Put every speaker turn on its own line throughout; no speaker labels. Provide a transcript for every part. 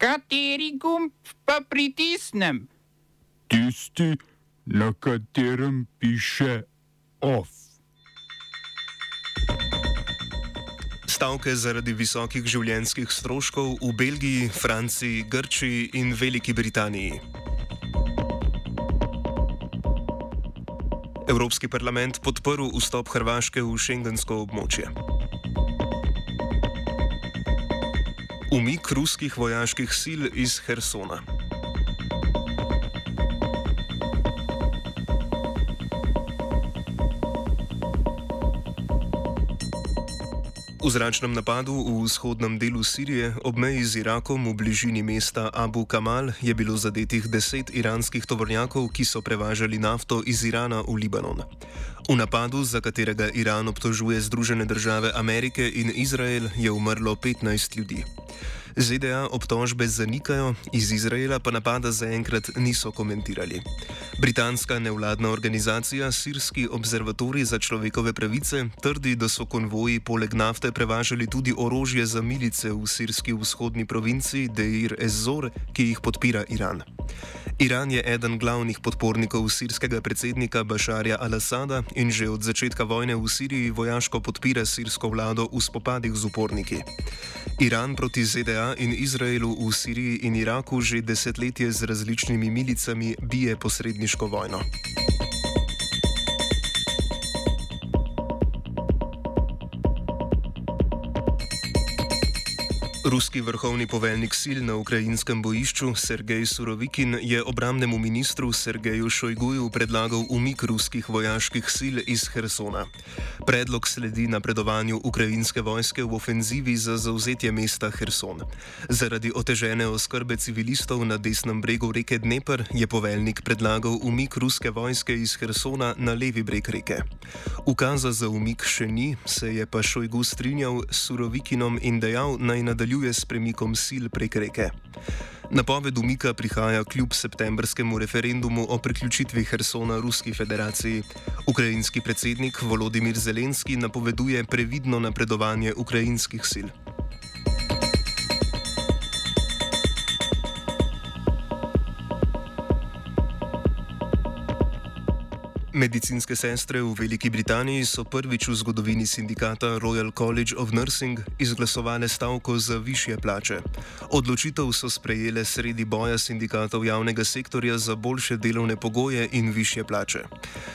Kateri gumb pa pritisnem?
Tisti, na katerem piše OF.
Stavke zaradi visokih življenjskih stroškov v Belgiji, Franciji, Grčiji in Veliki Britaniji. Evropski parlament podprl vstop Hrvaške v šengensko območje. Umik ruskih vojaških sil iz Hersona. V zračnem napadu v vzhodnem delu Sirije ob meji z Irakom v bližini mesta Abu Kamal je bilo zadetih deset iranskih tovornjakov, ki so prevažali nafto iz Irana v Libanon. V napadu, za katerega Iran obtožuje Združene države Amerike in Izrael, je umrlo 15 ljudi. ZDA obtožbe zanikajo, iz Izraela pa napada zaenkrat niso komentirali. Britanska nevladna organizacija Sirski observatorij za človekove pravice trdi, da so konvoji poleg nafte prevažali tudi orožje za milice v sirski vzhodni provinci Deir ez-Zor, ki jih podpira Iran. Iran je eden glavnih podpornikov sirskega predsednika Bašarja al-Assada in že od začetka vojne v Siriji vojaško podpira sirsko vlado v spopadih z uporniki. Iran proti ZDA in Izraelu v Siriji in Iraku že desetletje z različnimi milicami bije posredniško vojno. Ruski vrhovni poveljnik sil na ukrajinskem bojišču Sergej Surovikin je obramnemu ministru Sergeju Šojguju predlagal umik ruskih vojaških sil iz Hersona. Predlog sledi napredovanju ukrajinske vojske v ofenzivi za zauzetje mesta Herson. Zaradi otežene oskrbe civilistov na desnem bregu reke Dnepr je poveljnik predlagal umik ruske vojske iz Hersona na levi breg reke. Ukaza za umik še ni, se je pa Šojgu strinjal s Surovikinom in dejal naj nadaljuje nadaljuje s premikom sil prek reke. Napoved umika prihaja kljub septembrskemu referendumu o priključitvi Hersona Ruski federaciji. Ukrajinski predsednik Volodimir Zelenski napoveduje previdno napredovanje ukrajinskih sil. Medicinske sestre v Veliki Britaniji so prvič v zgodovini sindikata Royal College of Nursing izglasovali stavko za više plače. Odločitev so sprejele sredi boja sindikatov javnega sektorja za boljše delovne pogoje in više plače.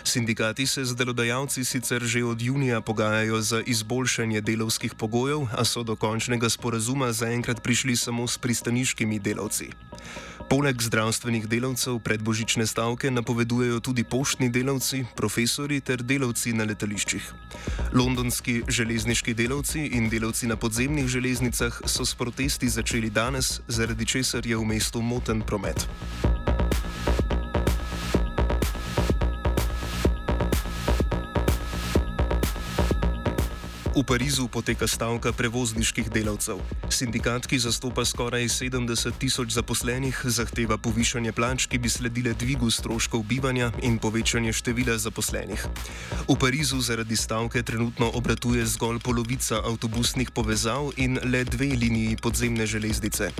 Sindikati se z delodajalci sicer že od junija pogajajo za izboljšanje delovskih pogojev, a so do končnega sporazuma zaenkrat prišli samo s pristaniškimi delavci. Poleg zdravstvenih delavcev predbožične stavke napovedujejo tudi poštni delavci, profesori ter delavci na letališčih. Londonski železniški delavci in delavci na podzemnih železnicah so s protesti začeli danes, zaradi česar je v mestu moten promet. V Parizu poteka stavka prevozniških delavcev. Sindikat, ki zastopa skoraj 70 tisoč zaposlenih, zahteva povišanje plač, ki bi sledile dvigu stroškov bivanja in povečanje števila zaposlenih. V Parizu zaradi stavke trenutno obratuje zgolj polovica avtobusnih povezav in le dve liniji podzemne železnice.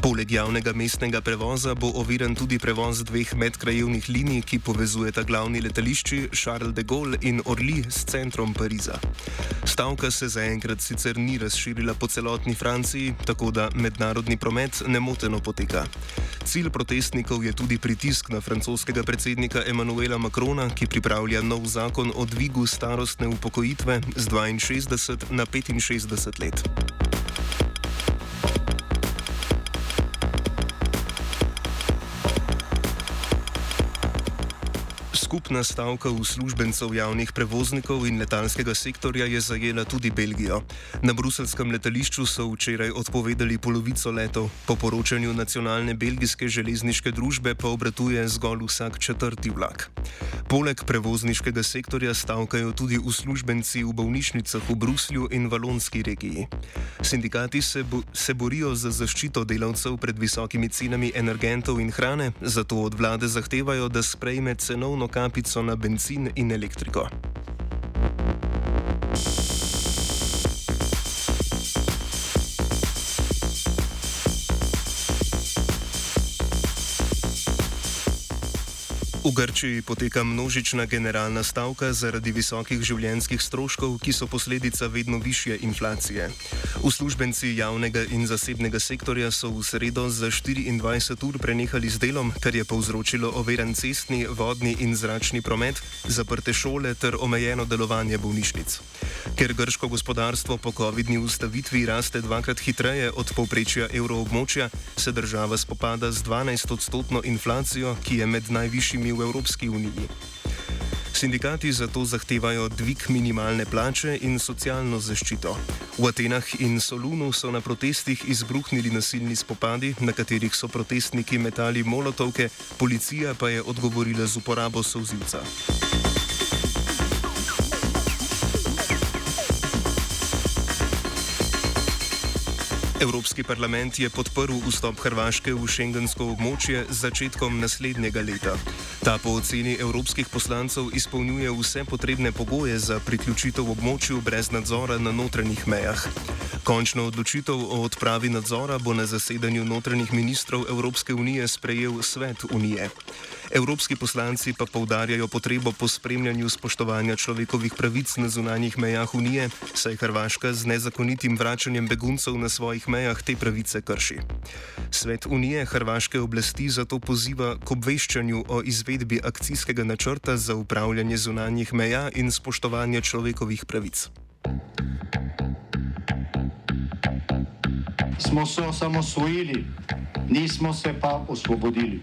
Poleg javnega mestnega prevoza bo oviran tudi prevoz dveh medkrajevnih linij, ki povezujeta glavni letališči Charles de Gaulle in Orly s centrom Pariza. Stavka Stavka se zaenkrat sicer ni razširila po celotni Franciji, tako da mednarodni promet nemoteno poteka. Cilj protestnikov je tudi pritisk na francoskega predsednika Emmanuela Macrona, ki pripravlja nov zakon o dvigu starostne upokojitve z 62 na 65 let. Skupna stavka uslužbencev javnih prevoznikov in letalskega sektorja je zajela tudi Belgijo. Na bruselskem letališču so včeraj odpovedali polovico letov, po poročanju nacionalne belgijske železniške družbe pa obratuje zgolj vsak četrti vlak. Poleg prevozniškega sektorja stavkajo tudi uslužbenci v bolnišnicah v Bruslju in Valonski regiji. Sindikati se, bo, se borijo za zaščito delavcev pred visokimi cenami energentov in hrane, zato od vlade zahtevajo, da sprejme cenovno kaznovanje kapico na benzin in elektriko. V Grčiji poteka množična generalna stavka zaradi visokih življenjskih stroškov, ki so posledica vedno više inflacije. Uslužbenci javnega in zasebnega sektorja so v sredo za 24 ur prenehali z delom, kar je povzročilo overen cestni, vodni in zračni promet, zaprte šole ter omejeno delovanje bolnišnic. Ker grško gospodarstvo po COVID-ni ustavitvi raste dvakrat hitreje od povprečja evroobmočja, se država spopada z 12-odstotno inflacijo, ki je med najvišjimi v Evropski uniji. Sindikati zato zahtevajo dvig minimalne plače in socialno zaščito. V Atenah in Solunu so na protestih izbruhnili nasilni spopadi, na katerih so protestniki metali molotovke, policija pa je odgovorila z uporabo sozivca. Evropski parlament je podprl vstop Hrvaške v šengensko območje z začetkom naslednjega leta. Ta po oceni evropskih poslancev izpolnjuje vse potrebne pogoje za priključitev območju brez nadzora na notranjih mejah. Končno odločitev o odpravi nadzora bo na zasedanju notranjih ministrov Evropske unije sprejel Svet unije. Evropski poslanci pa povdarjajo potrebo po spremljanju spoštovanja človekovih pravic na zunanjih mejah Unije, saj Hrvaška z nezakonitim vračanjem beguncev na svojih mejah te pravice krši. Svet Unije Hrvaške oblasti zato poziva k obveščanju o izvedbi akcijskega načrta za upravljanje zunanjih meja in spoštovanje človekovih pravic.
Smo se osamosvojili, nismo se pa osvobodili.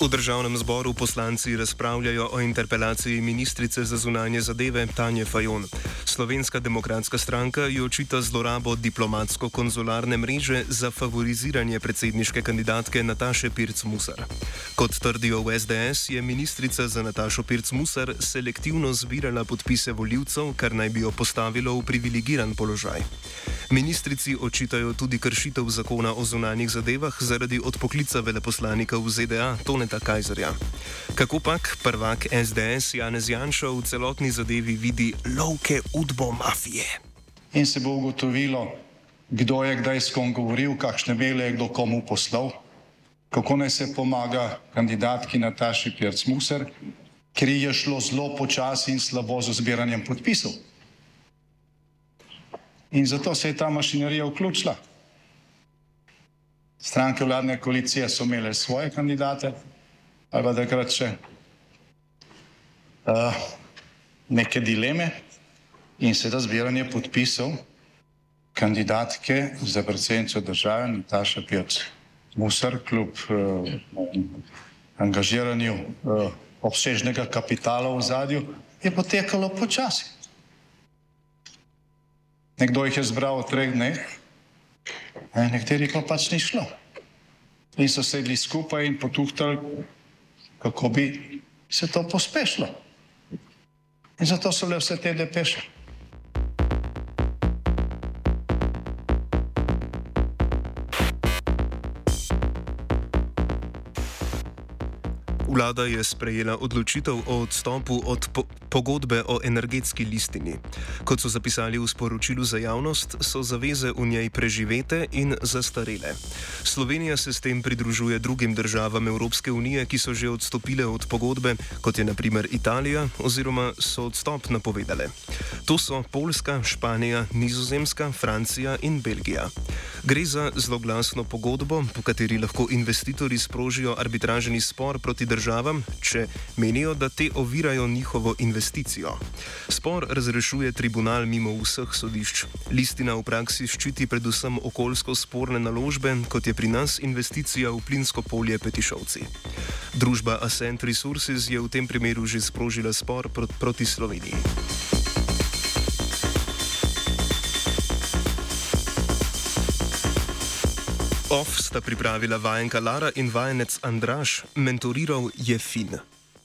V državnem zboru poslanci razpravljajo o interpelaciji ministrice za zunanje zadeve Tanje Fajon. Slovenska demokratska stranka jo očita zlorabo diplomatsko-konzularne mreže za favoriziranje predsedniške kandidatke Nataše Pirc-Musar. Kot trdijo v SDS, je ministrica za Natašo Pirc-Musar selektivno zbirala podpise voljivcev, kar naj bi jo postavilo v privilegiran položaj. Ministrici očitajo tudi kršitev zakona o zunanjih zadevah zaradi odpoklica veleposlanika v ZDA Toneta Kajzerja. Kako pak prvak SDS Janez Janša v celotni zadevi vidi lovke udbo mafije?
In se bo ugotovilo, kdo je kdaj s kom govoril, kakšne mele je kdo komu poslal, kako naj se pomaga kandidatki Nataši Pirc-Muser, ker je šlo zelo počasi in slabo z zbiranjem podpisov. In zato se je ta mašinerija vključila. Stranke vladne koalicije so imele svoje kandidate, ali pa takrat še uh, neke dileme in se da zbiranje podpisov kandidatke za predsednico države Nataša Pirc. Musar kljub uh, angažiranju uh, obsežnega kapitala v zadju je potekalo počasi. Nekdo jih je zbral v treh dneh, nekateri pa pač ni šlo. In so sedli skupaj in potuhtali, kako bi se to pospešilo. In zato so le vse te depeše.
Vlada je sprejela odločitev o odstopu od po pogodbe o energetski listini. Kot so zapisali v sporočilu za javnost, so zaveze v njej preživete in zastarele. Slovenija se s tem pridružuje drugim državam Evropske unije, ki so že odstopile od pogodbe, kot je naprimer Italija, oziroma so odstop napovedale. To so Poljska, Španija, Nizozemska, Francija in Belgija. Gre za zloglasno pogodbo, po kateri lahko investitorji sprožijo arbitražni spor proti državam če menijo, da te ovirajo njihovo investicijo. Spor razrešuje tribunal mimo vseh sodišč. Listina v praksi ščiti predvsem okoljsko sporne naložbe, kot je pri nas investicija v plinsko polje Petišovci. Družba Ascent Resources je v tem primeru že sprožila spor proti Sloveniji. Off sta pripravila vajenka Lara in vajenec Andraš, mentoriral je Fin.